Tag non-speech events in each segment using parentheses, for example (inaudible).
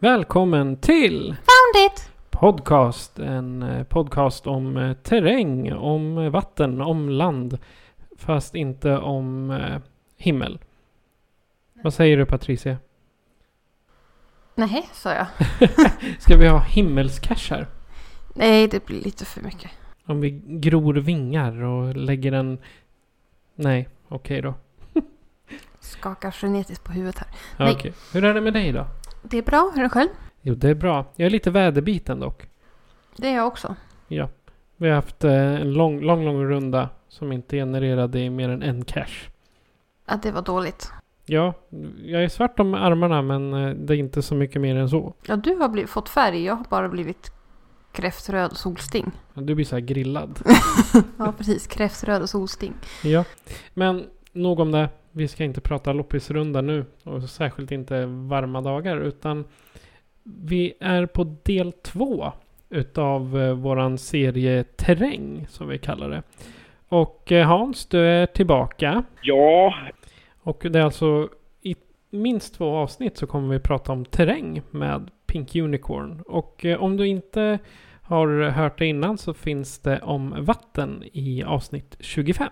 Välkommen till Found it! Podcast. En eh, podcast om eh, terräng, om eh, vatten, om land. Fast inte om himmel. Vad säger du Patricia? Nej, sa jag. (laughs) Ska vi ha himmelscash här? Nej, det blir lite för mycket. Om vi gror vingar och lägger en... Nej, okej då. (laughs) Skakar frenetiskt på huvudet här. Nej. Okej. Hur är det med dig då? Det är bra, hur är det själv? Jo, det är bra. Jag är lite väderbiten dock. Det är jag också. Ja. Vi har haft eh, en lång, lång, lång runda som inte genererade mer än en cash. Att det var dåligt. Ja, jag är svart om armarna men eh, det är inte så mycket mer än så. Ja, du har blivit, fått färg. Jag har bara blivit kräftröd solsting. Du blir så här grillad. (laughs) Ja, precis. Kräftröd och solsting. Ja, men nog om det. Vi ska inte prata loppisrunda nu och särskilt inte varma dagar utan vi är på del två utav eh, våran serie Terräng som vi kallar det. Och eh, Hans, du är tillbaka. Ja, Och det är alltså i minst två avsnitt så kommer vi prata om terräng med Pink Unicorn. Och eh, om du inte har hört det innan så finns det om vatten i avsnitt 25.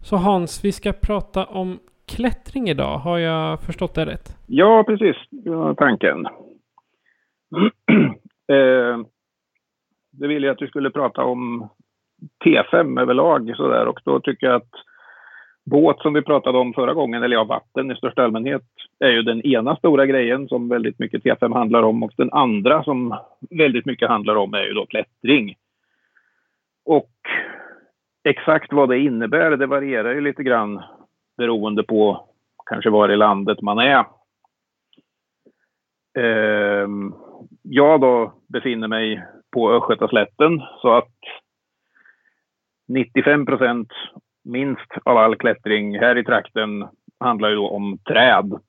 Så Hans, vi ska prata om klättring idag. Har jag förstått det rätt? ja precis. Det var tanken. (clears throat) eh, det ville jag att vi skulle prata om T5 överlag sådär och då tycker jag att båt som vi pratade om förra gången, eller ja, vatten i största allmänhet, är ju den ena stora grejen som väldigt mycket T5 handlar om och den andra som väldigt mycket handlar om är ju då klättring. Och exakt vad det innebär, det varierar ju lite grann beroende på kanske var i landet man är. Ehm, jag då befinner mig på Östgötaslätten så att 95 procent minst av all klättring här i trakten handlar ju då om träd.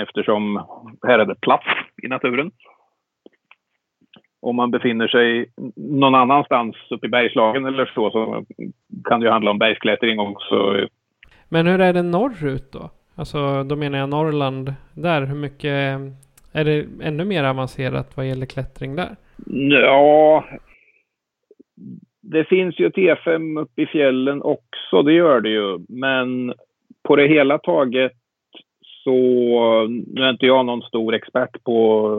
Eftersom här är det plats i naturen. Om man befinner sig någon annanstans uppe i Bergslagen eller så, så kan det ju handla om bergsklättring också. Men hur är det norrut då? Alltså då menar jag Norrland där. Hur mycket är det ännu mer avancerat vad gäller klättring där? Ja, det finns ju T5 uppe i fjällen också, det gör det ju. Men på det hela taget så, nu är inte jag någon stor expert på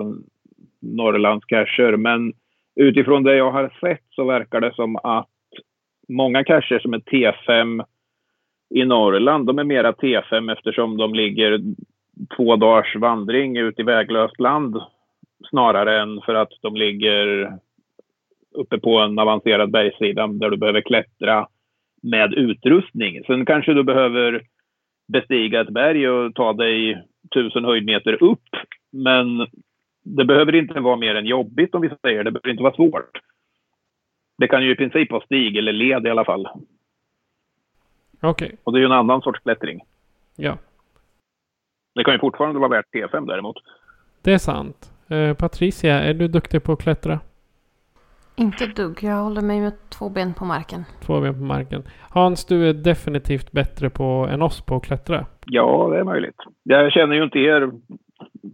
Norrlandscacher, men utifrån det jag har sett så verkar det som att många cacher som är T5 i Norrland, de är mera T5 eftersom de ligger två dagars vandring ut i väglöst land snarare än för att de ligger uppe på en avancerad bergssida där du behöver klättra med utrustning. Sen kanske du behöver bestiga ett berg och ta dig tusen höjdmeter upp. Men det behöver inte vara mer än jobbigt om vi säger. Det behöver inte vara svårt. Det kan ju i princip vara stig eller led i alla fall. Okej, Och det är ju en annan sorts klättring. ja. Det kan ju fortfarande vara värt T5 däremot. Det är sant. Eh, Patricia, är du duktig på att klättra? Inte dugg. Jag håller mig med två ben på marken. Två ben på marken. Hans, du är definitivt bättre på än oss på att klättra. Ja, det är möjligt. Jag känner ju inte er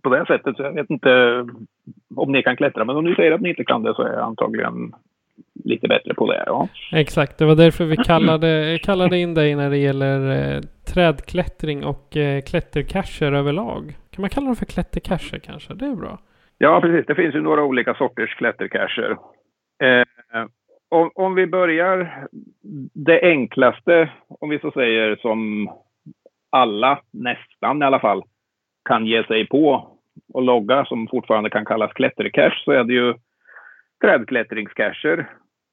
på det sättet, så jag vet inte om ni kan klättra. Men om ni säger att ni inte kan det så är jag antagligen lite bättre på det. Ja. Exakt, det var därför vi kallade, kallade in dig när det gäller eh, trädklättring och eh, klättercacher överlag. Kan man kalla dem för klättercacher kanske? Det är bra. Ja, precis. Det finns ju några olika sorters klättercacher. Eh, om, om, vi börjar det enklaste, om vi så säger, som alla, nästan i alla fall, kan ge sig på och logga som fortfarande kan kallas klättercache så är det ju trädklättringscacher.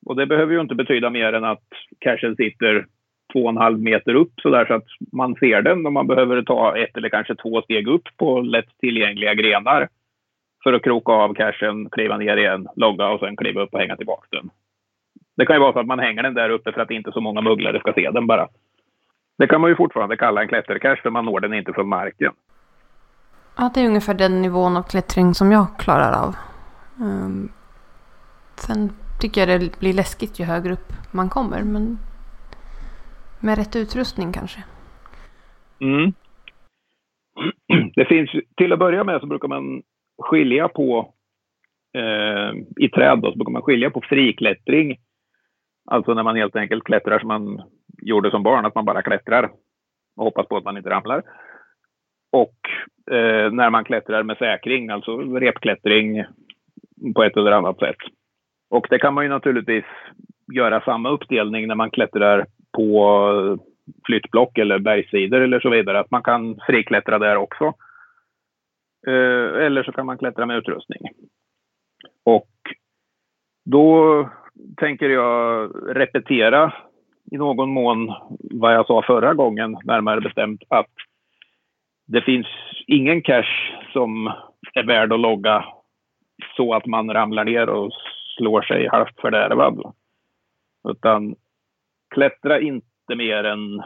Och det behöver ju inte betyda mer än att cachen sitter två och en halv meter upp så där så att man ser den och man behöver ta ett eller kanske två steg upp på lätt tillgängliga grenar för att kroka av cachen, kliva ner igen, logga och sen kliva upp och hänga tillbaka den. Det kan ju vara så att man hänger den där uppe för att inte så många mugglare ska se den bara. Det kan man ju fortfarande kalla en klättercache för man når den inte från marken. Ja, det är ungefär den nivån av klättring som jag klarar av. Um, sen tycker jag det blir läskigt ju högre upp man kommer. Men med rätt utrustning kanske. Mm. (clears throat) Det finns, till att börja med så brukar man skilja på eh, i träd då, så brukar man skilja på friklättring. Alltså när man helt enkelt klättrar som man gjorde som barn, att man bara klättrar och hoppas på att man inte ramlar. Och eh, när man klättrar med säkring, alltså repklättring på ett eller annat sätt. Och det kan man ju naturligtvis göra samma uppdelning när man klättrar på flyttblock eller bergssidor eller så vidare. Att man kan friklättra där också. Eh, eller så kan man klättra med utrustning. Och då tänker jag repetera i någon mån vad jag sa förra gången, närmare bestämt att det finns ingen cache som är värd att logga så att man ramlar ner och slår sig halvt fördärvad. Utan klättra inte mer än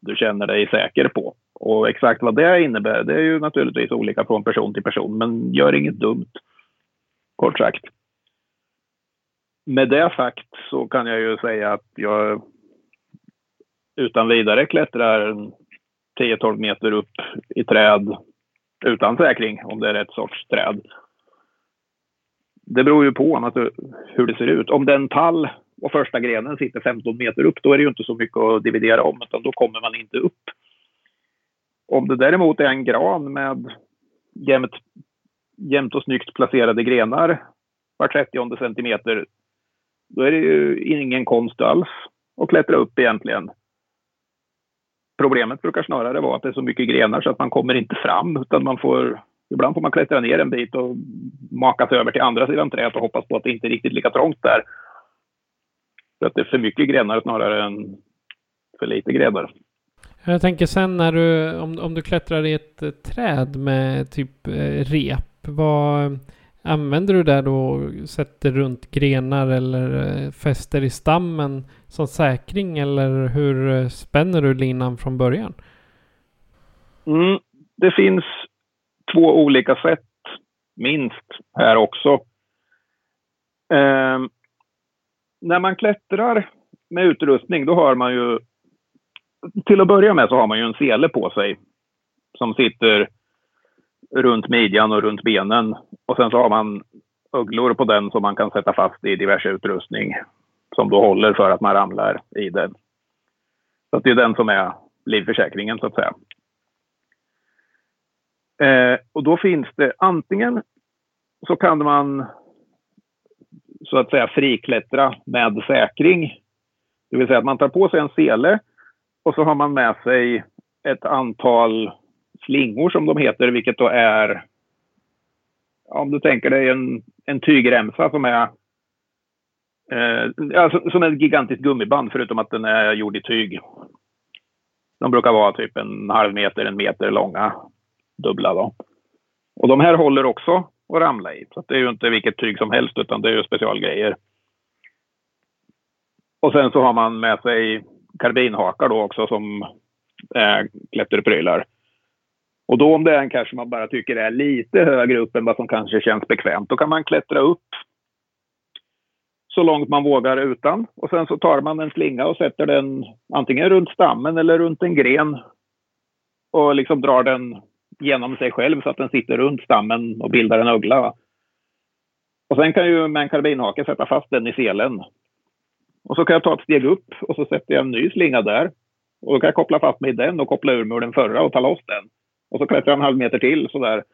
du känner dig säker på. Och exakt vad det innebär, det är ju naturligtvis olika från person till person, men gör inget dumt. Kort sagt. Med det sagt så kan jag ju säga att jag utan vidare klättrar 10-12 meter upp i träd utan säkring, om det är rätt sorts träd. Det beror ju på hur det ser ut. Om den tall och första grenen sitter 15 meter upp, då är det ju inte så mycket att dividera om, utan då kommer man inte upp. Om det däremot är en gran med jämnt, jämnt och snyggt placerade grenar var 30 centimeter, då är det ju ingen konst alls att klättra upp egentligen. Problemet brukar snarare vara att det är så mycket grenar så att man kommer inte fram, utan man får Ibland får man klättra ner en bit och maka sig över till andra sidan trädet och hoppas på att det inte är riktigt lika trångt där. För att det är för mycket grenar snarare än för lite grenar. Jag tänker sen när du, om, om du klättrar i ett eh, träd med typ eh, rep, vad använder du det då? Sätter runt grenar eller eh, fäster i stammen som säkring eller hur eh, spänner du linan från början? Mm, det finns två olika sätt, minst, här också. Eh, när man klättrar med utrustning, då har man ju... Till att börja med så har man ju en sele på sig som sitter runt midjan och runt benen. Och sen så har man ugglor på den som man kan sätta fast i diverse utrustning som då håller för att man ramlar i den. Så det är den som är livförsäkringen så att säga. Eh, och då finns det antingen så kan man så att säga friklättra med säkring. Det vill säga att man tar på sig en sele och så har man med sig ett antal slingor som de heter, vilket då är om du tänker dig en, en tygremsa som är eh, alltså, som ett gigantiskt gummiband förutom att den är gjord i tyg. De brukar vara typ en halv meter, en meter långa dubbla. Då. Och de här håller också att ramla i. Så det är ju inte vilket tyg som helst utan det är ju specialgrejer. Och sen så har man med sig karbinhakar då också som är klätterprylar. Och då om det är en cache man bara tycker är lite högre upp än vad som kanske känns bekvämt, då kan man klättra upp så långt man vågar utan. Och sen så tar man en slinga och sätter den antingen runt stammen eller runt en gren och liksom drar den genom sig själv så att den sitter runt stammen och bildar en uggla. Och sen kan ju med en karbinhake sätta fast den i selen. Och så kan jag ta ett steg upp och så sätter jag en ny slinga där. Och då kan jag koppla fast mig i den och koppla ur mig den förra och ta loss den. Och så klättrar jag en halv meter till sådär.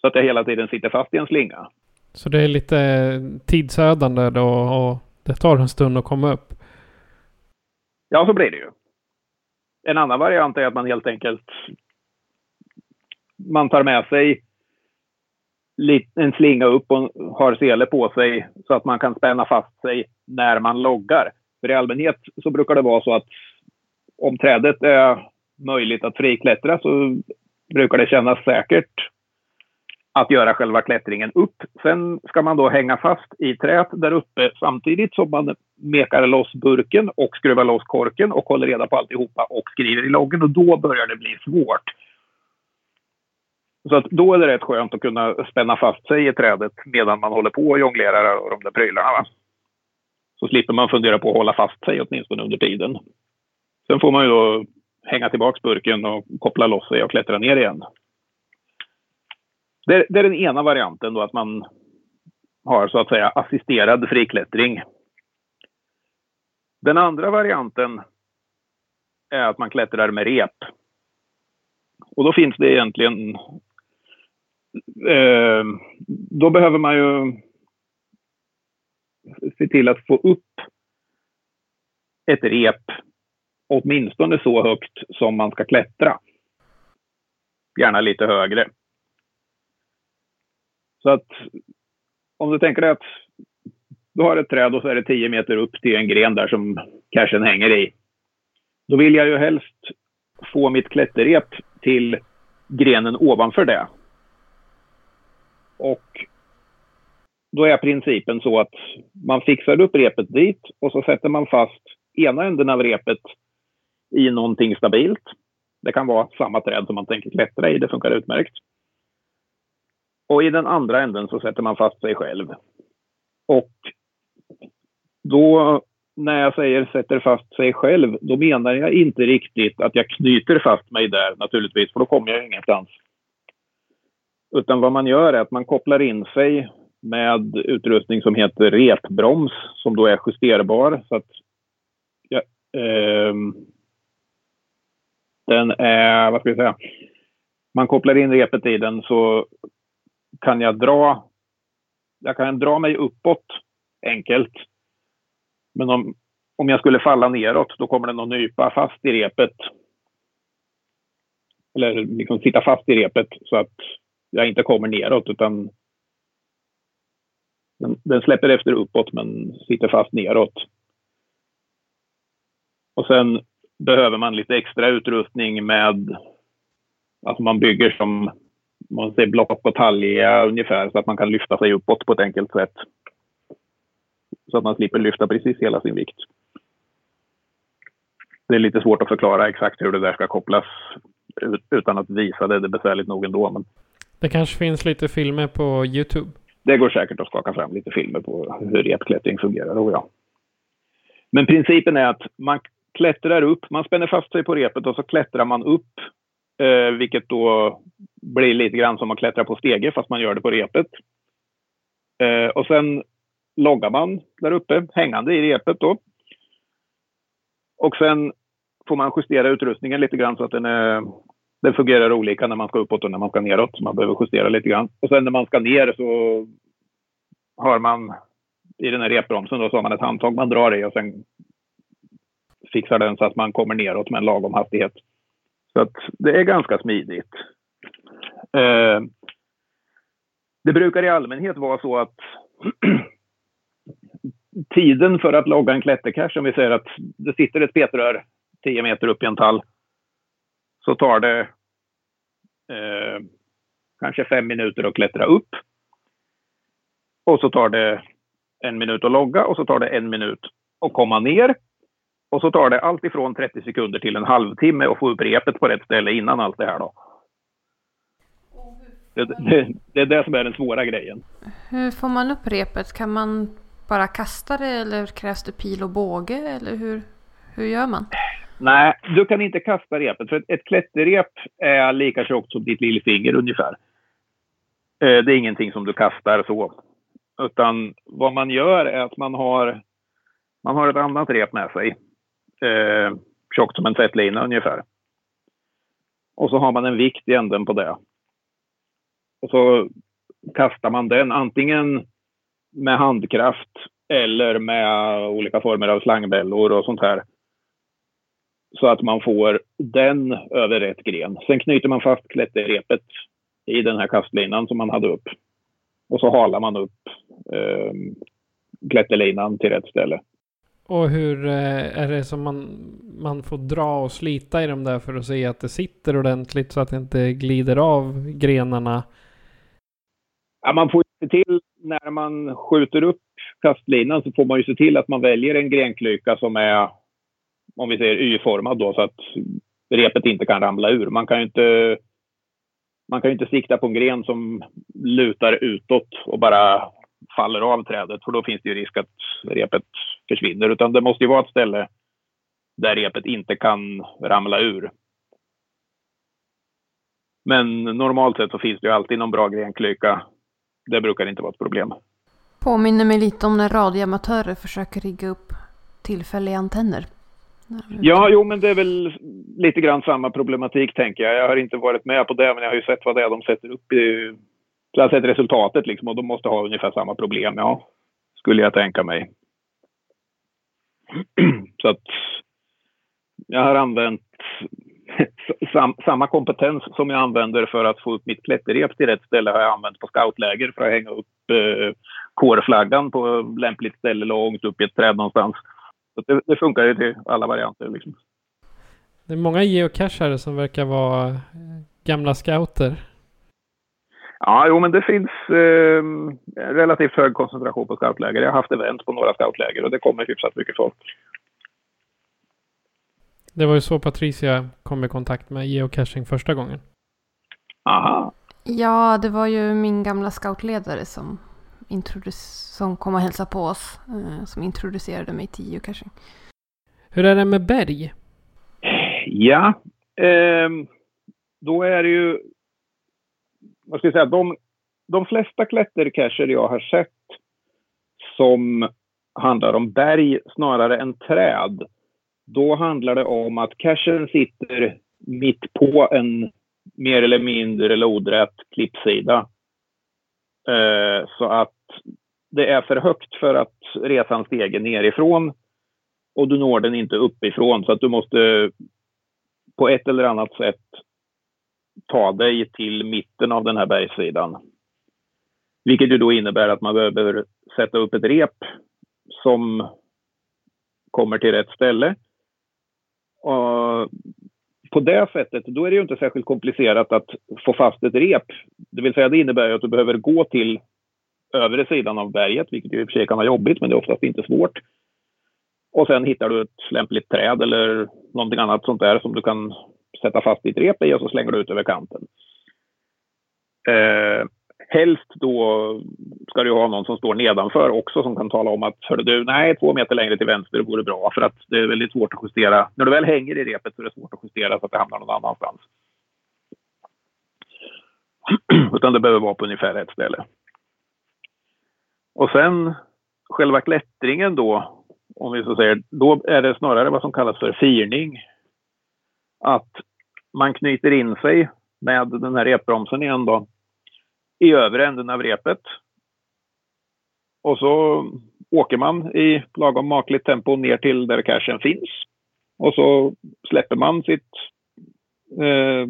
Så att jag hela tiden sitter fast i en slinga. Så det är lite tidsödande då och det tar en stund att komma upp? Ja, så blir det ju. En annan variant är att man helt enkelt man tar med sig en slinga upp och har sele på sig så att man kan spänna fast sig när man loggar. För i allmänhet så brukar det vara så att om trädet är möjligt att friklättra så brukar det kännas säkert att göra själva klättringen upp. Sen ska man då hänga fast i träet där uppe samtidigt som man mekar loss burken och skruvar loss korken och håller reda på alltihopa och skriver i loggen och då börjar det bli svårt. Så att då är det rätt skönt att kunna spänna fast sig i trädet medan man håller på och jonglerar och de där prylarna. Va? Så slipper man fundera på att hålla fast sig åtminstone under tiden. Sen får man ju då hänga tillbaka burken och koppla loss sig och klättra ner igen. Det, det är den ena varianten då att man har så att säga assisterad friklättring. Den andra varianten är att man klättrar med rep. Och då finns det egentligen... Eh, då behöver man ju se till att få upp ett rep åtminstone så högt som man ska klättra. Gärna lite högre. Så att om du tänker dig att du har ett träd och så är det 10 meter upp till en gren där som cashen hänger i. Då vill jag ju helst få mitt klätterrep till grenen ovanför det. Och då är principen så att man fixar upp repet dit och så sätter man fast ena änden av repet i någonting stabilt. Det kan vara samma träd som man tänker klättra i, det funkar utmärkt. Och i den andra änden så sätter man fast sig själv. Och då när jag säger sätter fast sig själv, då menar jag inte riktigt att jag knyter fast mig där naturligtvis, för då kommer jag ingenstans. Utan vad man gör är att man kopplar in sig med utrustning som heter repbroms, som då är justerbar. Så att, ja, eh, den är, vad ska vi säga, man kopplar in repet i den så kan jag dra, jag kan dra mig uppåt enkelt. Men om, om jag skulle falla neråt, då kommer den att nypa fast i repet. Eller liksom sitta fast i repet så att jag inte kommer neråt, utan den, den släpper efter uppåt men sitter fast neråt. Och sen behöver man lite extra utrustning med, alltså man bygger som man ser block och talja ungefär så att man kan lyfta sig uppåt på ett enkelt sätt. Så att man slipper lyfta precis hela sin vikt. Det är lite svårt att förklara exakt hur det där ska kopplas utan att visa det. Det är besvärligt nog ändå. Men... Det kanske finns lite filmer på Youtube? Det går säkert att skaka fram lite filmer på hur repklättring fungerar. Oh ja. Men principen är att man klättrar upp, man spänner fast sig på repet och så klättrar man upp Eh, vilket då blir lite grann som att klättra på stege fast man gör det på repet. Eh, och sen loggar man där uppe, hängande i repet då. Och sen får man justera utrustningen lite grann så att den, är, den fungerar olika när man ska uppåt och när man ska neråt. Så man behöver justera lite grann. Och sen när man ska ner så har man i den här repbromsen då så har man ett handtag man drar i och sen fixar den så att man kommer neråt med en lagom hastighet. Så att det är ganska smidigt. Eh, det brukar i allmänhet vara så att (clears throat) tiden för att logga en klättercache, om vi säger att det sitter ett petrör 10 meter upp i en tall, så tar det eh, kanske fem minuter att klättra upp. Och så tar det en minut att logga och så tar det en minut att komma ner. Och så tar det allt ifrån 30 sekunder till en halvtimme att få upp repet på rätt ställe innan allt det här då. Det, det, det, är det som är den svåra grejen. Hur får man upp repet? Kan man bara kasta det eller krävs det pil och båge? Eller hur, hur gör man? Nej, du kan inte kasta repet. För ett, ett klätterrep är lika tjockt som ditt lillfinger ungefär. Eh, det är ingenting som du kastar så. Utan vad man gör är att man har, man har ett annat rep med sig eh, tjockt som en tvättlina ungefär. Och så har man en vikt i änden på det. Och så kastar man den antingen med handkraft eller med olika former av slangbällor och sånt här. Så att man får den över rätt gren. Sen knyter man fast klätterrepet i den här kastlinan som man hade upp. Och så halar man upp eh, klätterlinan till rätt ställe. Och hur eh, är det som man, man får dra och slita i dem där för att se att det sitter ordentligt så att det inte glider av grenarna? Ja, man får se till när man skjuter upp kastlinan så får man ju se till att man väljer en grenklyka som är, om vi säger Y-formad då, så att repet inte kan ramla ur. Man kan ju inte, man kan inte sikta på en gren som lutar utåt och bara faller av trädet, för då finns det ju risk att repet försvinner. Utan det måste ju vara ett ställe där repet inte kan ramla ur. Men normalt sett så finns det ju alltid någon bra grenklyka. Det brukar inte vara ett problem. Påminner mig lite om när radioamatörer försöker rigga upp tillfälliga antenner. Ja, jo, men det är väl lite grann samma problematik tänker jag. Jag har inte varit med på det, men jag har ju sett vad det är de sätter upp i... Så jag har sett resultatet liksom och de måste ha ungefär samma problem, ja. Skulle jag tänka mig. (clears throat) Så att jag har använt (laughs) sam, samma kompetens som jag använder för att få upp mitt klätterrep till rätt ställe har jag använt på scoutläger för att hänga upp eh, kårflaggan på lämpligt ställe långt upp i ett träd någonstans. Så det, det funkar ju till alla varianter. Liksom. Det är många geocachare som verkar vara eh, gamla scouter. Ja, jo, men det finns eh, relativt hög koncentration på scoutläger. Jag har haft event på några scoutläger och det kommer hyfsat mycket folk. Det var ju så Patricia kom i kontakt med geocaching första gången. Aha. Ja, det var ju min gamla scoutledare som, som kom och hälsade på oss. Eh, som introducerade mig till geocaching. Hur är det med berg? Ja, eh, då är det ju... Vad ska jag säga? De, de flesta klättercacher jag har sett som handlar om berg snarare än träd då handlar det om att cashen sitter mitt på en mer eller mindre lodrätt klippsida. Eh, så att det är för högt för att resan stegen nerifrån och du når den inte uppifrån så att du måste på ett eller annat sätt ta dig till mitten av den här bergssidan. Vilket ju då innebär att man behöver sätta upp ett rep som kommer till rätt ställe och på det sättet, då är det ju inte särskilt komplicerat att få fast ett rep. Det vill säga, det innebär att du behöver gå till övre sidan av berget, vilket ju i och för sig kan vara jobbigt, men det är oftast inte svårt. Och sen hittar du ett lämpligt träd eller någonting annat sånt där som du kan sätta fast ditt rep i och så slänger du ut över kanten. Eh, helst då ska du ha någon som står nedanför också som kan tala om att hörde du, nej, två meter längre till vänster vore bra för att det är väldigt svårt att justera. När du väl hänger i repet så är det svårt att justera så att det hamnar någon annanstans. (clears throat) Utan det behöver vara på ungefär ett ställe. Och sen själva klättringen då, om vi så säger, då är det snarare vad som kallas för firning. Att man knyter in sig med den här repbromsen igen då i övre änden av repet. Och så åker man i lagom makligt tempo ner till där cashen finns. Och så släpper man sitt eh,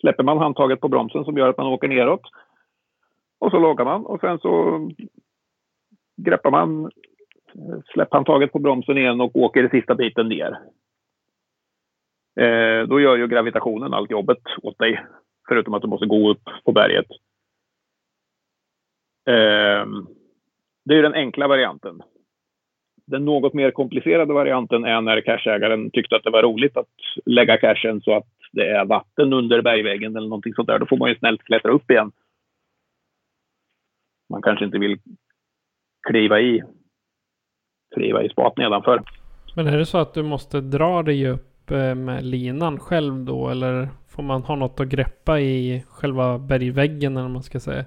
släpper man handtaget på bromsen som gör att man åker neråt. Och så loggar man och sen så greppar man eh, släpphandtaget på bromsen igen och åker sista biten ner. Eh, då gör ju gravitationen allt jobbet åt dig. Förutom att du måste gå upp på berget. Eh, det är den enkla varianten. Den något mer komplicerade varianten är när cashägaren tyckte att det var roligt att lägga cashen så att det är vatten under bergväggen eller någonting sånt där. Då får man ju snällt klättra upp igen. Man kanske inte vill kliva i, kliva i spat nedanför. Men är det så att du måste dra dig upp Eh, med linan själv då eller får man ha något att greppa i själva bergväggen eller man ska säga?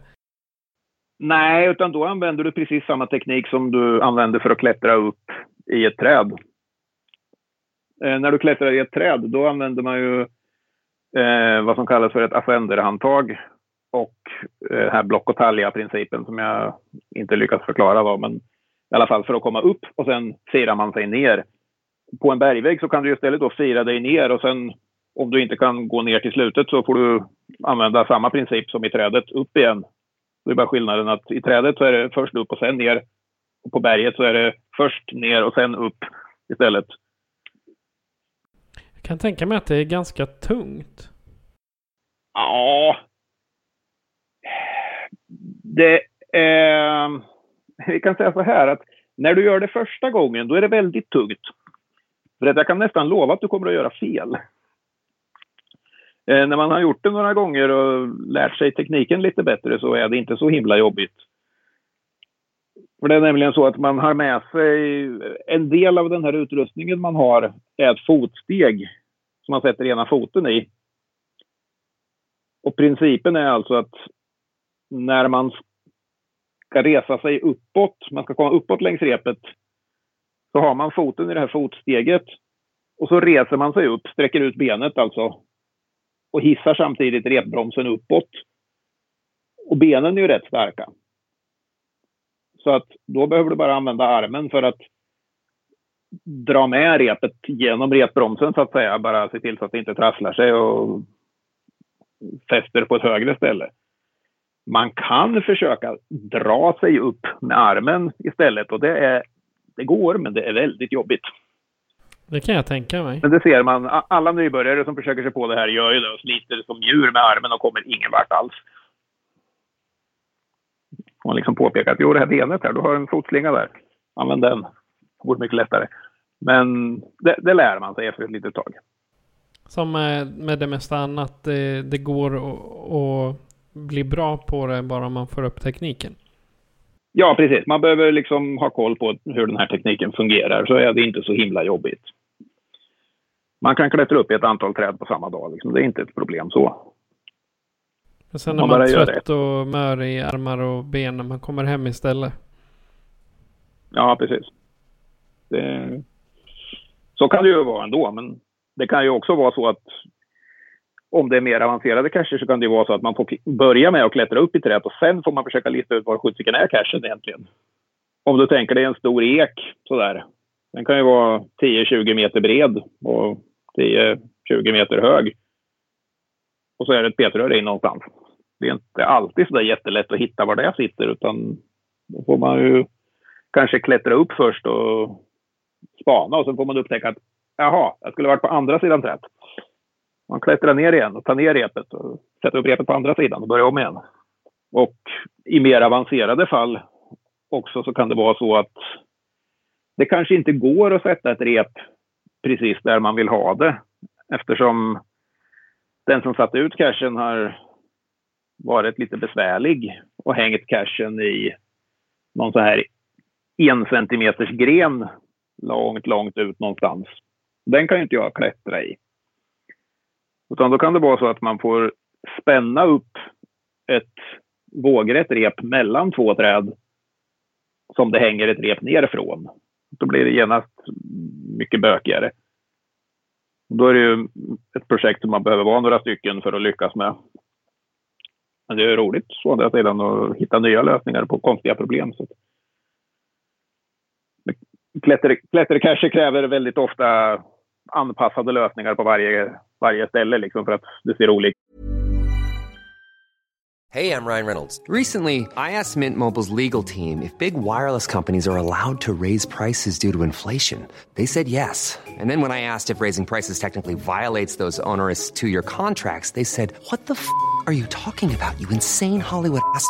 Nej, utan då använder du precis samma teknik som du använder för att klättra upp i ett träd. Eh, när du klättrar i ett träd, då använder man ju eh, vad som kallas för ett ascenderhandtag. och eh, här block och talja-principen som jag inte lyckats förklara då, men i alla fall för att komma upp och sen sirar man sig ner. På en bergvägg så kan du istället då fira dig ner och sen om du inte kan gå ner till slutet så får du använda samma princip som i trädet, upp igen. Det är bara skillnaden att i trädet så är det först upp och sen ner. Och på berget så är det först ner och sen upp istället. Jag kan tänka mig att det är ganska tungt. Ja. Det är... Vi kan säga så här att när du gör det första gången, då är det väldigt tungt. För att jag kan nästan lova att du kommer att göra fel. Eh, när man har gjort det några gånger och lärt sig tekniken lite bättre så är det inte så himla jobbigt. För det är nämligen så att man har med sig en del av den här utrustningen man har är ett fotsteg som man sätter ena foten i. Och principen är alltså att när man ska resa sig uppåt, man ska komma uppåt längs repet, så har man foten i det här fotsteget och så reser man sig upp, sträcker ut benet alltså och hissar samtidigt repbromsen uppåt. Och benen är ju rätt starka. Så att då behöver du bara använda armen för att dra med repet genom repbromsen så att säga. Bara se till så att det inte trasslar sig och fäster på ett högre ställe. Man kan försöka dra sig upp med armen istället och det, är, det går, men det är väldigt jobbigt. Det kan jag tänka mig. Men det ser man. Alla nybörjare som försöker sig på det här gör ju det och sliter som djur med armen och kommer ingen vart alls. Man liksom påpekar att jo, det här benet här, du har en fotslinga där. Använd den. Det går mycket lättare. Men det, det lär man sig efter ett litet tag. Som med, det mesta annat, det, det går att bli bra på det bara man får upp tekniken. Ja, precis. Man behöver liksom ha koll på hur den här tekniken fungerar, så är det inte så himla jobbigt. Man kan klättra upp i ett antal träd på samma dag. Liksom. Det är inte ett problem så. Men sen är man, man trött och mör i armar och ben när man kommer hem istället. Ja, precis. Det... Så kan det ju vara ändå, men det kan ju också vara så att om det är mer avancerade cacher så kan det vara så att man får börja med att klättra upp i trädet och sen får man försöka lista ut var sjuttsiken är cachen egentligen. Om du tänker dig en stor ek sådär. Den kan ju vara 10-20 meter bred och 10-20 meter hög. Och så är det ett petrör in någonstans. Det är inte alltid sådär jättelätt att hitta var det sitter utan då får man ju kanske klättra upp först och spana och sen får man upptäcka att jaha, jag skulle varit på andra sidan trädet. Man klättrar ner igen och tar ner repet och sätter upp repet på andra sidan och börjar om igen. Och i mer avancerade fall också så kan det vara så att det kanske inte går att sätta ett rep precis där man vill ha det eftersom den som satte ut cashen har varit lite besvärlig och hängt cashen i någon så här en centimeters gren långt, långt ut någonstans. Den kan ju inte jag klättra i. Utan då kan det vara så att man får spänna upp ett vågrätt rep mellan två träd som det hänger ett rep nerifrån. Då blir det genast mycket bökigare. Då är det ju ett projekt som man behöver vara några stycken för att lyckas med. Men det är roligt å andra sidan att hitta nya lösningar på konstiga problem. Så. Klätter, klättercacher kräver väldigt ofta anpassade lösningar på varje, varje ställe liksom för att det ser olika Hej, I'm Ryan Reynolds. Recently, I asked Mint Mobiles legal team if big wireless companies are allowed to raise prices due to inflation. They said yes. And then when I asked if raising prices technically violates those onerous two-year contracts, they said, what the f*** are you talking about, you insane Hollywood ass?"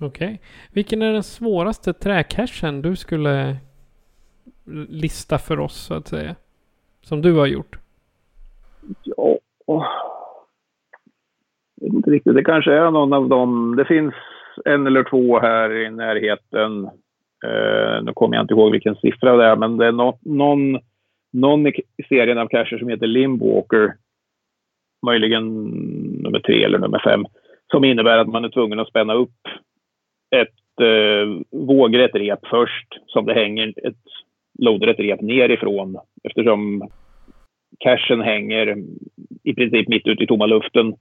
Okej. Okay. Vilken är den svåraste träcachen du skulle lista för oss så att säga? Som du har gjort? Ja, jag vet inte riktigt. Det kanske är någon av dem. Det finns en eller två här i närheten. Uh, nu kommer jag inte ihåg vilken siffra det är, men det är no någon, någon i serien av cacher som heter Limbwalker. Möjligen nummer tre eller nummer fem. Som innebär att man är tvungen att spänna upp ett eh, vågrätt rep först som det hänger ett lodrätt rep nerifrån eftersom cachen hänger i princip mitt ute i tomma luften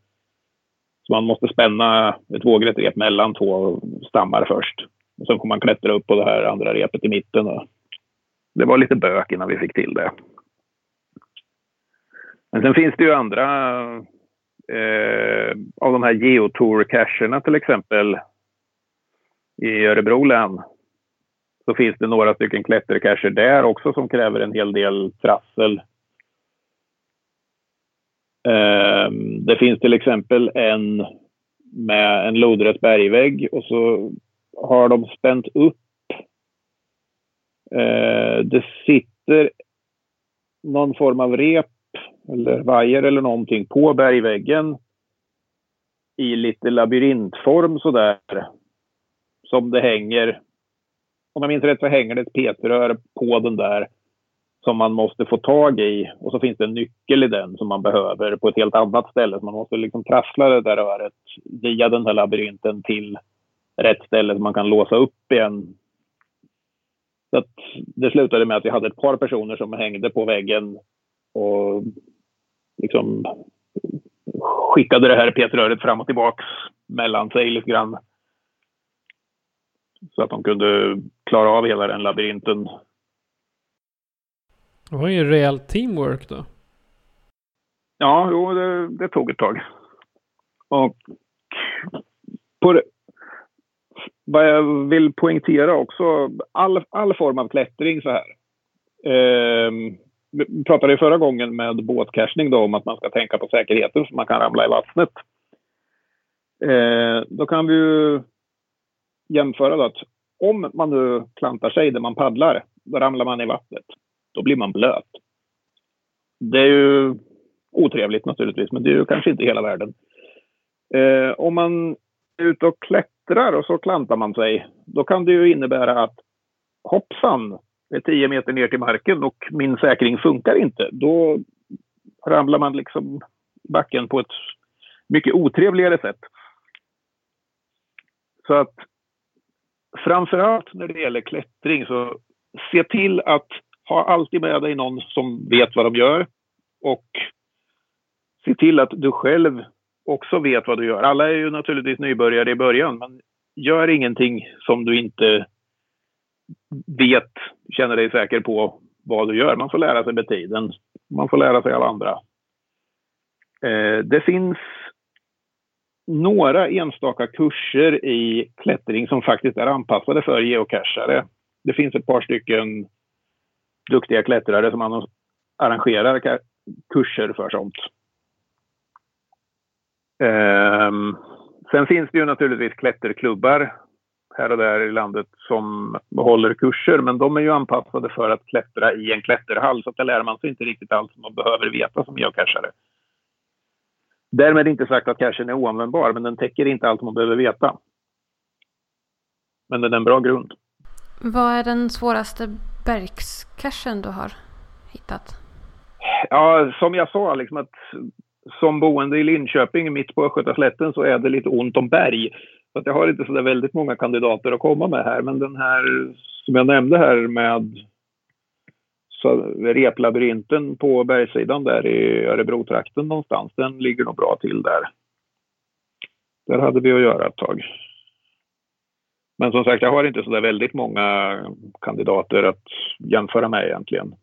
så man måste spänna ett vågrätt rep mellan två stammar först. Och sen får man klättra upp på det här andra repet i mitten. Och det var lite bök innan vi fick till det. Men sen finns det ju andra eh, av de här geotour-cacherna till exempel i Örebro län. Så finns det några stycken klättercacher där också som kräver en hel del trassel ehm, det finns till exempel en med en lodrätt bergvägg och så har de spänt upp. Ehm, det sitter någon form av rep eller vajer eller någonting på bergväggen i lite labyrintform sådär. Som det hänger. Om jag minns rätt så hänger det ett petrör på den där som man måste få tag i och så finns det en nyckel i den som man behöver på ett helt annat ställe. Så man måste liksom trassla det där röret via den här labyrinten till rätt ställe som man kan låsa upp igen. Så att det slutade med att vi hade ett par personer som hängde på väggen och liksom skickade det här petröret fram och tillbaks mellan sig lite grann. Så att de kunde klara av hela den labyrinten det var ju rejält teamwork då. Ja, jo, det, det tog ett tag. Och på det, vad jag vill poängtera också, all, all form av klättring så här. Eh, vi pratade ju förra gången med båtcashning då om att man ska tänka på säkerheten så man kan ramla i vattnet. Eh, då kan vi ju jämföra då att om man nu klantar sig där man paddlar, då ramlar man i vattnet då blir man blöt. Det är ju otrevligt naturligtvis, men det är ju kanske inte hela världen. Eh, om man är ute och klättrar och så klantar man sig, då kan det ju innebära att hoppsan, det är 10 meter ner till marken och min säkring funkar inte. Då ramlar man liksom backen på ett mycket otrevligare sätt. Så att framförallt när det gäller klättring så se till att ha alltid med dig någon som vet vad de gör och se till att du själv också vet vad du gör. Alla är ju naturligtvis nybörjare i början, men gör ingenting som du inte vet, känner dig säker på vad du gör. Man får lära sig med tiden. Man får lära sig av andra. Eh, det finns några enstaka kurser i klättring som faktiskt är anpassade för geocachare. Det finns ett par stycken duktiga klättrare som arrangerar kurser för sånt. Um, sen finns det ju naturligtvis klätterklubbar här och där i landet som håller kurser, men de är ju anpassade för att klättra i en klätterhall, så att där lär man sig inte riktigt allt som man behöver veta som geocachare. Därmed inte sagt att cachen är oanvändbar, men den täcker inte allt man behöver veta. Men den är en bra grund. Vad är den svåraste bergscachen du har hittat? Ja, som jag sa, liksom att som boende i Linköping mitt på Östgötaslätten så är det lite ont om berg. Så att jag har inte så väldigt många kandidater att komma med här. Men den här som jag nämnde här med så replabyrinten på bergssidan där i Örebro-trakten någonstans, den ligger nog bra till där. Där hade vi att göra ett tag. Men som sagt, jag har inte så väldigt många kandidater att jämföra med egentligen.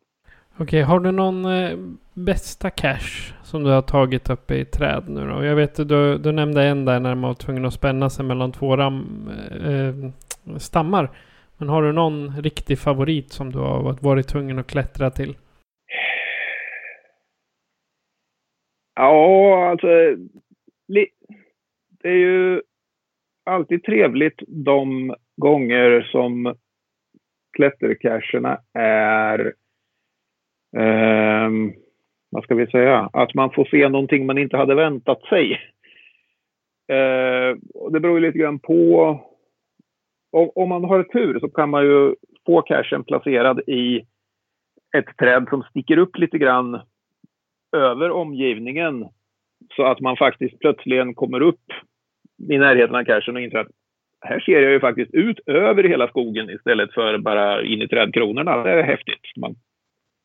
Okej, har du någon eh, bästa cash som du har tagit upp i träd nu då? Jag vet du, du nämnde en där när man var tvungen att spänna sig mellan två ram, eh, eh stammar. Men har du någon riktig favorit som du har varit tvungen att klättra till? Ja, alltså. Det är ju alltid trevligt de gånger som klättercacherna är eh, vad ska vi säga, att man får se någonting man inte hade väntat sig. Eh, det beror ju lite grann på. Om, om man har tur så kan man ju få cashen placerad i ett träd som sticker upp lite grann över omgivningen så att man faktiskt plötsligen kommer upp i närheten av cashen och inser att här ser jag ju faktiskt ut över hela skogen istället för bara in i trädkronorna. Det är häftigt. Man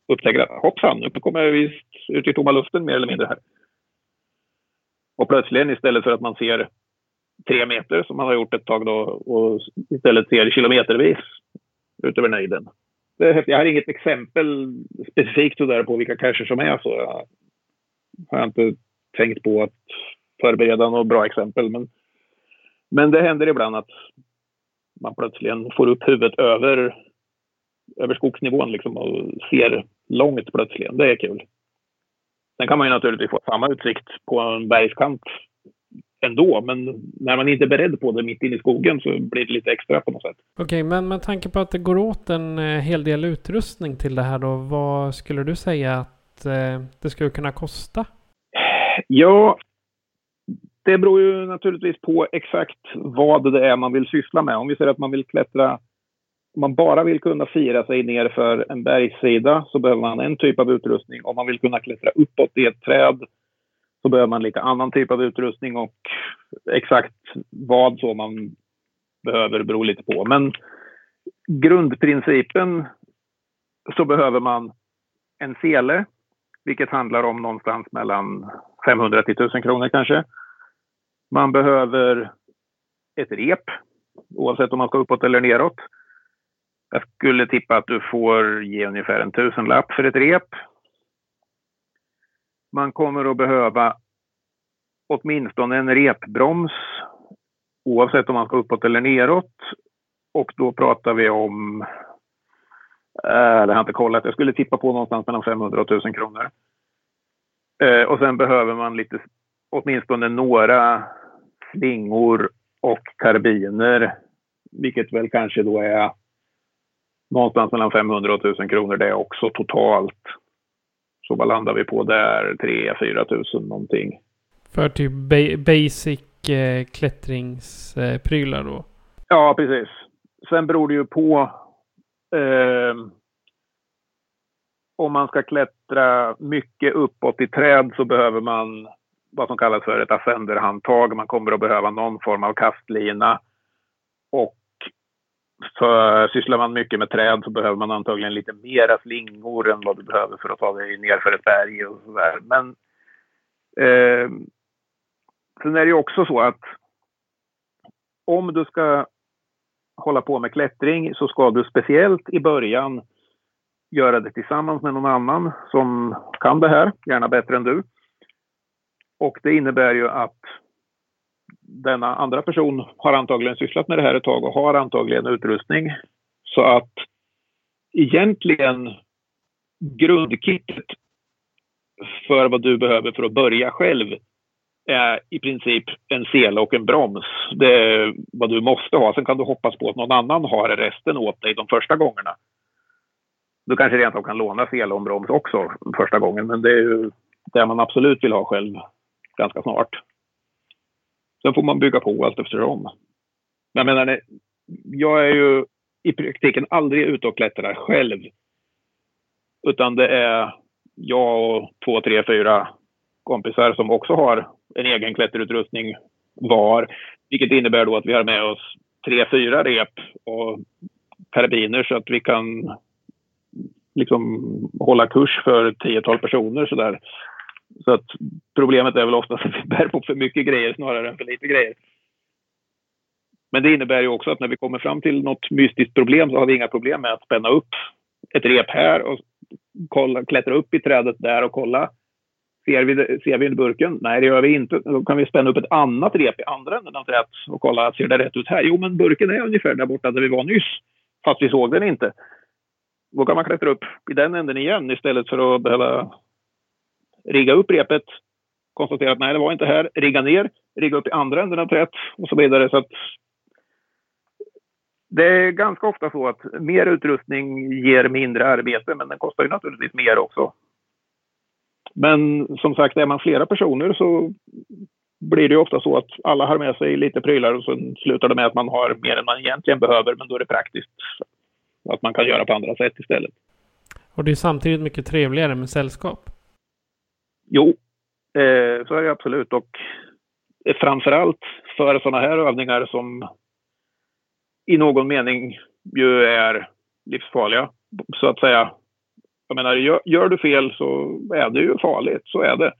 upptäcker att hoppsan, nu kommer jag visst ut i tomma luften mer eller mindre här. Och plötsligen istället för att man ser tre meter som man har gjort ett tag då och istället ser kilometervis ut över nejden. Jag har inget exempel specifikt där på vilka cacher som är så. Jag har inte tänkt på att förbereda något bra exempel. Men, men det händer ibland att man plötsligen får upp huvudet över, över skogsnivån liksom och ser långt plötsligen. Det är kul. Sen kan man ju naturligtvis få samma utsikt på en bergskant ändå, men när man inte är beredd på det mitt inne i skogen så blir det lite extra på något sätt. Okej, okay, men med tanke på att det går åt en eh, hel del utrustning till det här då, vad skulle du säga att eh, det skulle kunna kosta? Ja, det beror ju naturligtvis på exakt vad det är man vill syssla med. Om vi säger att man vill klättra om man bara vill kunna fira sig ner för en bergssida så behöver man en typ av utrustning. Om man vill kunna klättra uppåt i ett träd så behöver man lite annan typ av utrustning och exakt vad så man behöver beror lite på. Men grundprincipen så behöver man en sele, vilket handlar om någonstans mellan 500 till 1000 kronor kanske. Man behöver ett rep, oavsett om man ska uppåt eller neråt. Jag skulle tippa att du får ge ungefär en tusenlapp för ett rep. Man kommer att behöva åtminstone en repbroms oavsett om man ska uppåt eller neråt. Och då pratar vi om, äh, det har jag inte kollat, jag skulle tippa på någonstans mellan 500 och 1000 kronor. Eh, och sen behöver man lite, åtminstone några slingor och karbiner, vilket väl kanske då är någonstans mellan 500 och 1000 kronor det också totalt. Så vad landar vi på där? 3-4 tusen någonting. För typ ba basic eh, klättringsprylar då? Ja, precis. Sen beror det ju på eh, om man ska klättra mycket uppåt i träd så behöver man vad som kallas för ett ascenderhandtag. Man kommer att behöva någon form av kastlina. För sysslar man mycket med träd så behöver man antagligen lite mera slingor än vad du behöver för att ta dig ner för ett berg och sådär. Men eh, sen är det ju också så att om du ska hålla på med klättring så ska du speciellt i början göra det tillsammans med någon annan som kan det här, gärna bättre än du. Och det innebär ju att denna andra person har antagligen sysslat med det här ett tag och har antagligen utrustning. Så att egentligen grundkittet för vad du behöver för att börja själv är i princip en sele och en broms. Det är vad du måste ha. Sen kan du hoppas på att någon annan har resten åt dig de första gångerna. Du kanske rent av kan låna sele och en broms också första gången, men det är ju det man absolut vill ha själv ganska snart. Sen får man bygga på allt eftersom. Jag menar, jag är ju i praktiken aldrig ute och klättrar själv. Utan det är jag och två, tre, fyra kompisar som också har en egen klätterutrustning var. Vilket innebär då att vi har med oss tre, fyra rep och karabiner så att vi kan liksom hålla kurs för tiotal personer sådär. Så att problemet är väl oftast att vi (laughs) bär på för mycket grejer snarare än för lite grejer. Men det innebär ju också att när vi kommer fram till något mystiskt problem så har vi inga problem med att spänna upp ett rep här och kolla, klättra upp i trädet där och kolla. Ser vi, ser vi burken? Nej, det gör vi inte. Då kan vi spänna upp ett annat rep i andra änden av trädet och kolla, ser det rätt ut här? Jo, men burken är ungefär där borta där vi var nyss, fast vi såg den inte. Då kan man klättra upp i den änden igen istället för att behöva rigga upp repet, konstatera att nej, det var inte här, rigga ner, rigga upp i andra änden av trädet och så vidare. Så att det är ganska ofta så att mer utrustning ger mindre arbete, men den kostar ju naturligtvis mer också. Men som sagt, är man flera personer så blir det ju ofta så att alla har med sig lite prylar och sen slutar det med att man har mer än man egentligen behöver, men då är det praktiskt att man kan göra på andra sätt istället. Och det är samtidigt mycket trevligare med sällskap. Jo, eh, så är det absolut. Och framför allt för sådana här övningar som i någon mening ju är livsfarliga, så att säga. Jag menar, gör, gör, du fel så är det ju farligt, så är det.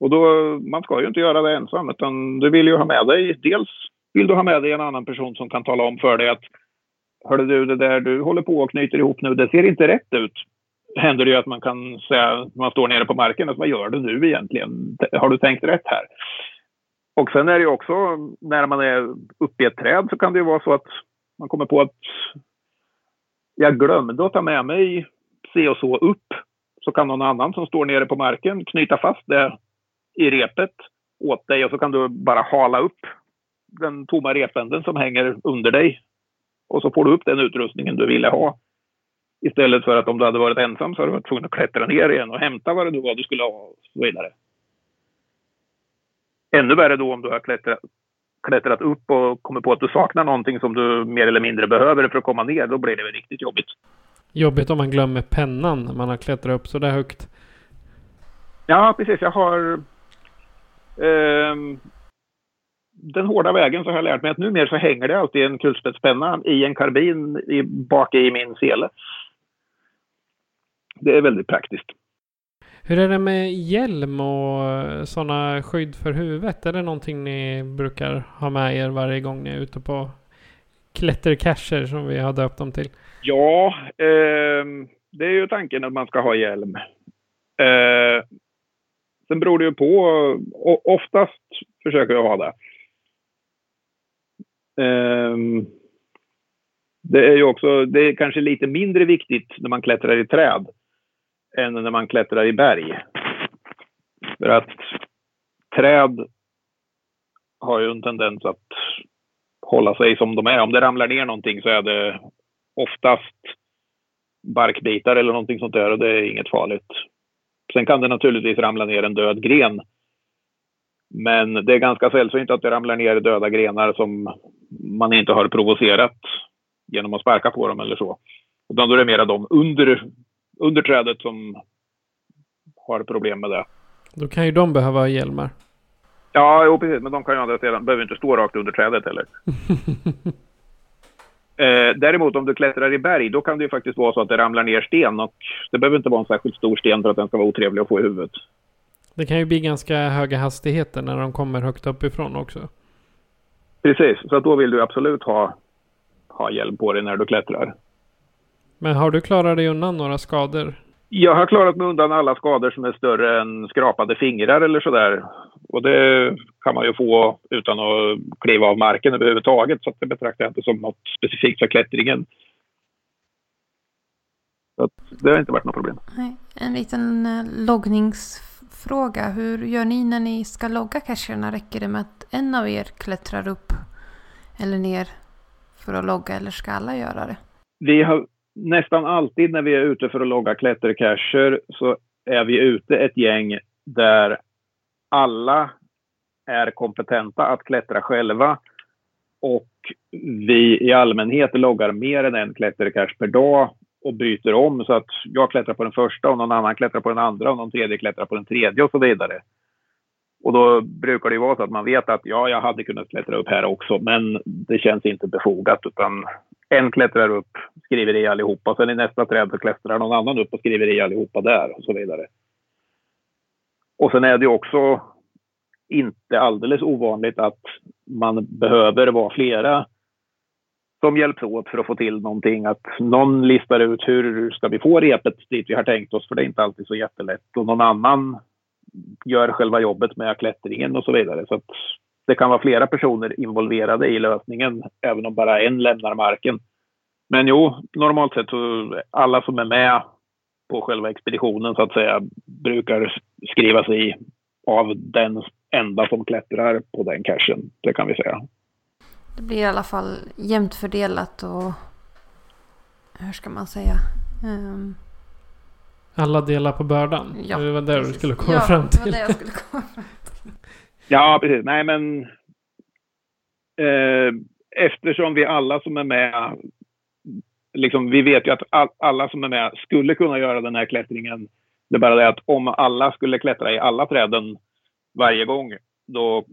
Och då, man ska ju inte göra det ensam, utan du vill ju ha med dig, dels vill du ha med dig en annan person som kan tala om för dig att Hörde du, det där du håller på och knyter ihop nu, det ser inte rätt ut. Händer det ju att man kan säga, man står nere på marken, att vad gör du nu egentligen? Har du tänkt rätt här? Och sen är det ju också, när man är uppe i ett träd så kan det ju vara så att man kommer på att jag glömde att ta med mig se och så upp. Så kan någon annan som står nere på marken knyta fast det i repet åt dig och så kan du bara hala upp den tomma repänden som hänger under dig. Och så får du upp den utrustningen du ville ha. Istället för att om du hade varit ensam så hade du varit tvungen att klättra ner igen och hämta vad det var du skulle ha och så vidare. Ännu värre då om du har klättrat, klättrat upp och kommer på att du saknar någonting som du mer eller mindre behöver för att komma ner. Då blir det väl riktigt jobbigt. Jobbigt om man glömmer pennan när man har klättrat upp så där högt. Ja, precis. Jag har... Eh, den hårda vägen så har jag lärt mig att numera så hänger det alltid en kulspetspenna i en karbin i, bak i min sele. Det är väldigt praktiskt. Hur är det med hjälm och sådana skydd för huvudet? Är det någonting ni brukar ha med er varje gång ni är ute på klättercacher som vi har döpt dem till? Ja, eh, det är ju tanken att man ska ha hjälm. Eh, sen beror det ju på. Oftast försöker jag ha det. Eh, det är ju också, det är kanske lite mindre viktigt när man klättrar i träd än när man klättrar i berg. För att träd har ju en tendens att hålla sig som de är. Om det ramlar ner någonting så är det oftast barkbitar eller någonting sånt där och det är inget farligt. Sen kan det naturligtvis ramla ner en död gren. Men det är ganska sällsynt att det ramlar ner döda grenar som man inte har provocerat genom att sparka på dem eller så. Utan då är det mera de under under trädet som har problem med det. Då kan ju de behöva hjälmar. Ja, jo, precis. Men de kan ju andra sidan, behöver inte stå rakt under trädet heller. (laughs) eh, däremot om du klättrar i berg, då kan det ju faktiskt vara så att det ramlar ner sten och det behöver inte vara en särskilt stor sten för att den ska vara otrevlig att få i huvudet. Det kan ju bli ganska höga hastigheter när de kommer högt uppifrån också. Precis, så då vill du absolut ha, ha hjälm på dig när du klättrar. Men har du klarat dig undan några skador? Jag har klarat mig undan alla skador som är större än skrapade fingrar eller sådär. Och det kan man ju få utan att kliva av marken överhuvudtaget. Så det betraktar jag inte som något specifikt för klättringen. Så det har inte varit något problem. Nej. En liten eh, loggningsfråga. Hur gör ni när ni ska logga cacherna? Räcker det med att en av er klättrar upp eller ner för att logga eller ska alla göra det? Vi har nästan alltid när vi är ute för att logga klättercacher så är vi ute ett gäng där alla är kompetenta att klättra själva och vi i allmänhet loggar mer än en klättercache per dag och byter om så att jag klättrar på den första och någon annan klättrar på den andra och någon tredje klättrar på den tredje och så vidare. Och då brukar det vara så att man vet att ja, jag hade kunnat klättra upp här också, men det känns inte befogat utan en klättrar upp, skriver i allihopa. Sen i nästa träd så klättrar någon annan upp och skriver i allihopa där och så vidare. Och sen är det också inte alldeles ovanligt att man behöver vara flera som hjälps åt för att få till någonting. Att någon listar ut hur ska vi få repet dit vi har tänkt oss, för det är inte alltid så jättelätt. Och någon annan gör själva jobbet med klättringen och så vidare. Så att det kan vara flera personer involverade i lösningen, även om bara en lämnar marken. Men jo, normalt sett så alla som är med på själva expeditionen så att säga brukar skrivas i av den enda som klättrar på den cachen. Det kan vi säga. Det blir i alla fall jämnt fördelat och hur ska man säga? Um... Alla delar på bördan? Ja, det var där du skulle komma ja, fram till. det var det jag skulle komma fram till. Ja, precis. Nej, men eh, eftersom vi alla som är med, liksom, vi vet ju att all, alla som är med skulle kunna göra den här klättringen. Det är bara det att om alla skulle klättra i alla träden varje gång, då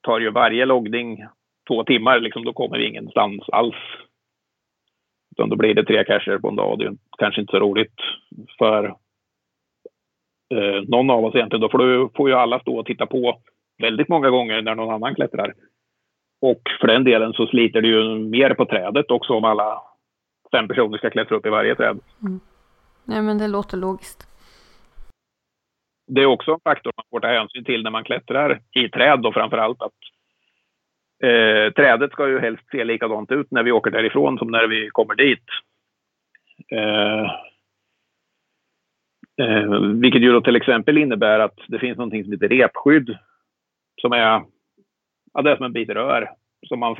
tar ju varje loggning två timmar, liksom, då kommer vi ingenstans alls. Utan då blir det tre cacher på en dag och det är kanske inte så roligt för eh, någon av oss egentligen. Då får, du, får ju alla stå och titta på väldigt många gånger när någon annan klättrar. Och för den delen så sliter det ju mer på trädet också om alla fem personer ska klättra upp i varje träd. Nej men det låter logiskt. Det är också en faktor man får ta hänsyn till när man klättrar i träd då framför allt att eh, trädet ska ju helst se likadant ut när vi åker därifrån som när vi kommer dit. Eh, eh, vilket ju då till exempel innebär att det finns någonting som heter repskydd som är, ja, det är som en bit rör som man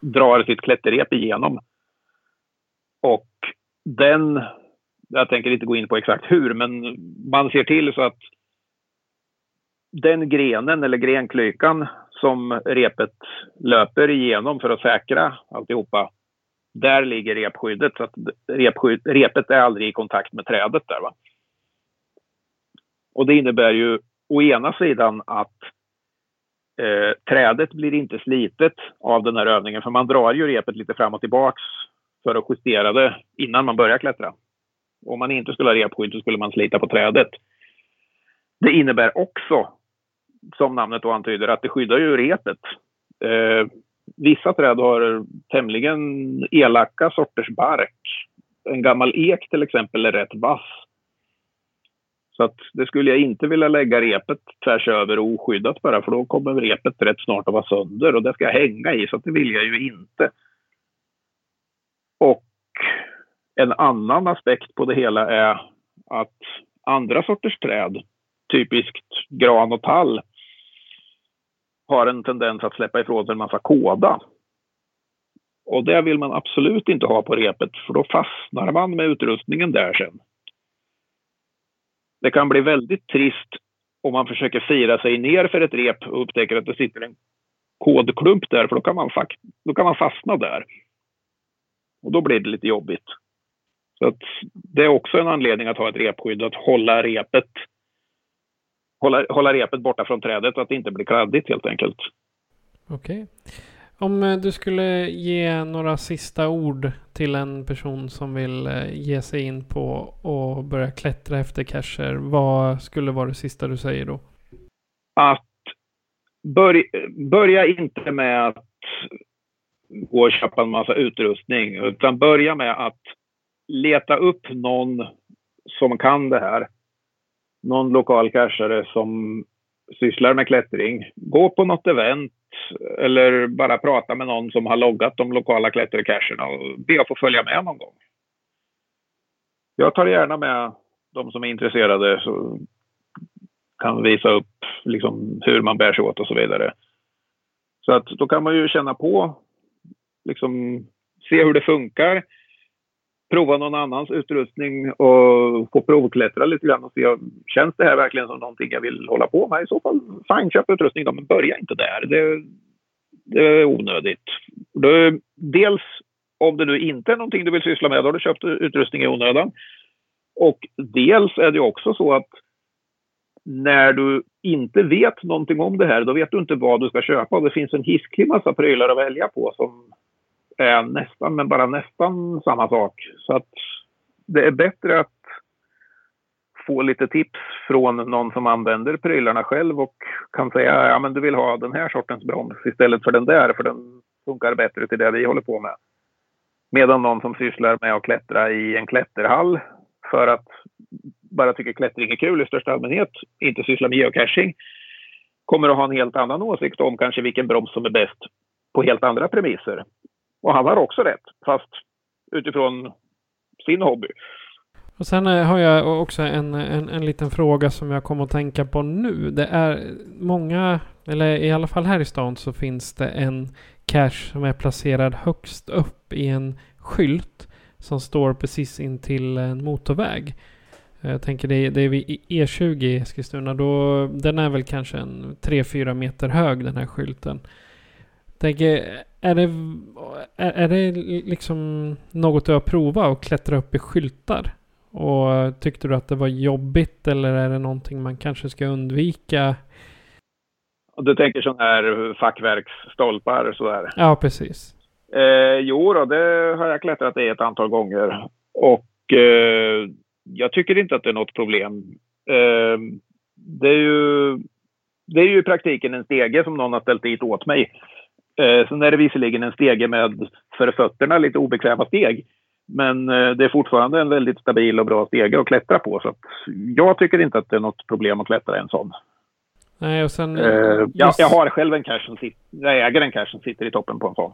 drar sitt klätterrep igenom. Och den, jag tänker inte gå in på exakt hur, men man ser till så att den grenen eller grenklykan som repet löper igenom för att säkra alltihopa, där ligger repskyddet. Så att repskydd, repet är aldrig i kontakt med trädet där. Va? Och det innebär ju å ena sidan att eh, trädet blir inte slitet av den här övningen, för man drar ju repet lite fram och tillbaks för att justera det innan man börjar klättra. Om man inte skulle ha repskydd så skulle man slita på trädet. Det innebär också, som namnet då antyder, att det skyddar ju repet. Eh, vissa träd har tämligen elaka sorters bark. En gammal ek till exempel är rätt vass. Så att det skulle jag inte vilja lägga repet tvärs över oskyddat bara, för då kommer repet rätt snart att vara sönder och det ska jag hänga i, så det vill jag ju inte. Och en annan aspekt på det hela är att andra sorters träd, typiskt gran och tall, har en tendens att släppa ifrån sig en massa kåda. Och det vill man absolut inte ha på repet, för då fastnar man med utrustningen där sen. Det kan bli väldigt trist om man försöker fira sig ner för ett rep och upptäcker att det sitter en kodklump där, för då kan man, då kan man fastna där. Och då blir det lite jobbigt. Så att det är också en anledning att ha ett repskydd, att hålla repet, hålla, hålla repet borta från trädet så att det inte blir kladdigt helt enkelt. Okej. Okay. Om eh, du skulle ge några sista ord till en person som vill eh, ge sig in på och börja klättra efter cacher. Vad skulle vara det sista du säger då? Att börja, börja inte med att gå och köpa en massa utrustning, utan börja med att leta upp någon som kan det här. Någon lokal cachare som sysslar med klättring. Gå på något event eller bara prata med någon som har loggat de lokala klättercacherna och be att få följa med någon gång. Jag tar gärna med de som är intresserade så kan visa upp liksom hur man bär sig åt och så vidare. Så att då kan man ju känna på, liksom se hur det funkar, prova någon annans utrustning och få provklättra lite grann och se, känns det här verkligen som någonting jag vill hålla på med? I så fall, fine, köp utrustning då, men börja inte där. Det, det är onödigt. Då, dels om det nu inte är någonting du vill syssla med, då har du köpt utrustning i onödan. Och dels är det också så att när du inte vet någonting om det här, då vet du inte vad du ska köpa. Det finns en hisklig massa prylar att välja på som är nästan, men bara nästan samma sak. Så att det är bättre att få lite tips från någon som använder prylarna själv och kan säga ja men du vill ha den här sortens broms istället för den där för den funkar bättre till det vi håller på med. Medan någon som sysslar med att klättra i en klätterhall för att bara tycker klättring är kul i största allmänhet, inte sysslar med geocaching, kommer att ha en helt annan åsikt om kanske vilken broms som är bäst på helt andra premisser. Och han har också rätt, fast utifrån sin hobby. Och sen eh, har jag också en, en, en liten fråga som jag kommer att tänka på nu. Det är många, eller i alla fall här i stan så finns det en cache som är placerad högst upp i en skylt som står precis intill en motorväg. Eh, jag tänker det, det är vid e E20 i Eskilstuna. Då, den är väl kanske en 3-4 meter hög den här skylten. Tänker, är det, är, är det liksom något du har provat att klättra upp i skyltar? Och tyckte du att det var jobbigt eller är det någonting man kanske ska undvika? Du tänker sådana här fackverksstolpar sådär? Ja, precis. Eh, jo då, det har jag klättrat i ett antal gånger. Och eh, jag tycker inte att det är något problem. Eh, det, är ju, det är ju i praktiken en stege som någon har ställt dit åt mig. Eh, sen är det visserligen en stege med för fötterna lite obekväma steg. Men eh, det är fortfarande en väldigt stabil och bra stege att klättra på. Så jag tycker inte att det är något problem att klättra en sån. Nej, och sen... Uh, jag, jag, har själv en cache som sitter... Jag äger en cache som sitter i toppen på en sån.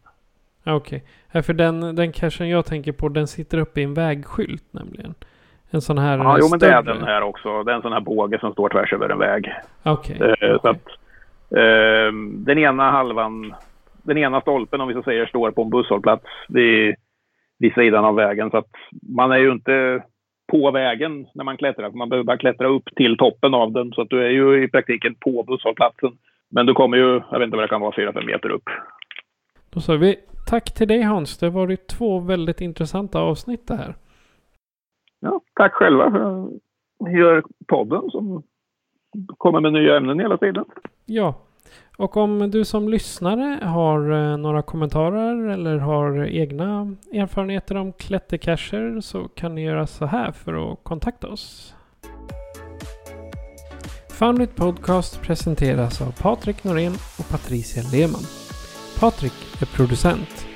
Okej. Okay. För den, den cachen jag tänker på, den sitter uppe i en vägskylt nämligen. En sån här Ja, jo men det är den här också. Det är en sån här båge som står tvärs över en väg. Okej. Okay. Uh, okay. uh, den ena halvan... Den ena stolpen, om vi så säger, står på en busshållplats vid, vid sidan av vägen. Så att man är ju inte på vägen när man klättrar. Man behöver bara klättra upp till toppen av den. Så att du är ju i praktiken på busshållplatsen. Men du kommer ju, jag vet inte vad det kan vara, 4-5 meter upp. Då sa vi tack till dig Hans. Det har varit två väldigt intressanta avsnitt det här. Ja, tack själva för att gör podden som kommer med nya ämnen hela tiden. Ja, och om du som lyssnare har eh, några kommentarer eller har egna erfarenheter om klättercacher så kan ni göra så här för att kontakta oss. Foundit Podcast presenteras av Patrik Norén och Patricia Lehmann. Patrik är producent.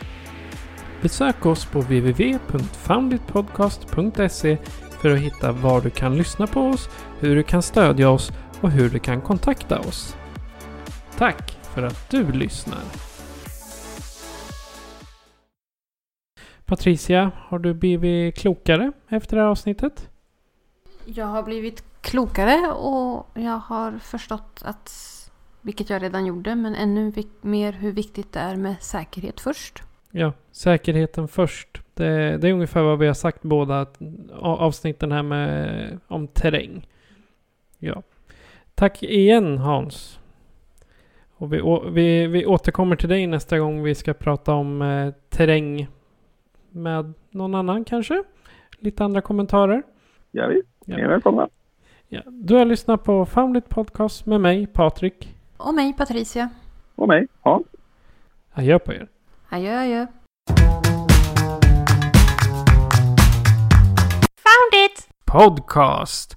Besök oss på www.founditpodcast.se för att hitta var du kan lyssna på oss, hur du kan stödja oss och hur du kan kontakta oss. Tack för att du lyssnar. Patricia, har du blivit klokare efter det här avsnittet? Jag har blivit klokare och jag har förstått att, vilket jag redan gjorde, men ännu mer hur viktigt det är med säkerhet först. Ja, säkerheten först. Det, det är ungefär vad vi har sagt båda avsnitten här med, om terräng. Ja. Tack igen Hans. Och vi, vi, vi återkommer till dig nästa gång vi ska prata om eh, terräng med någon annan kanske. Lite andra kommentarer. Ja, vi. Ni är välkomna. Ja. Du har lyssnat på Foundit Podcast med mig, Patrik. Och mig, Patricia. Och mig, Hans. Adjö på er. Adjö, adjö. Found it! Podcast.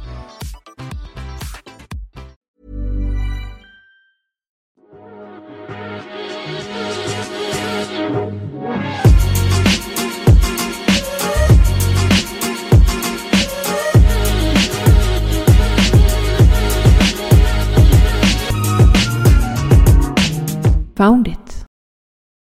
Found it.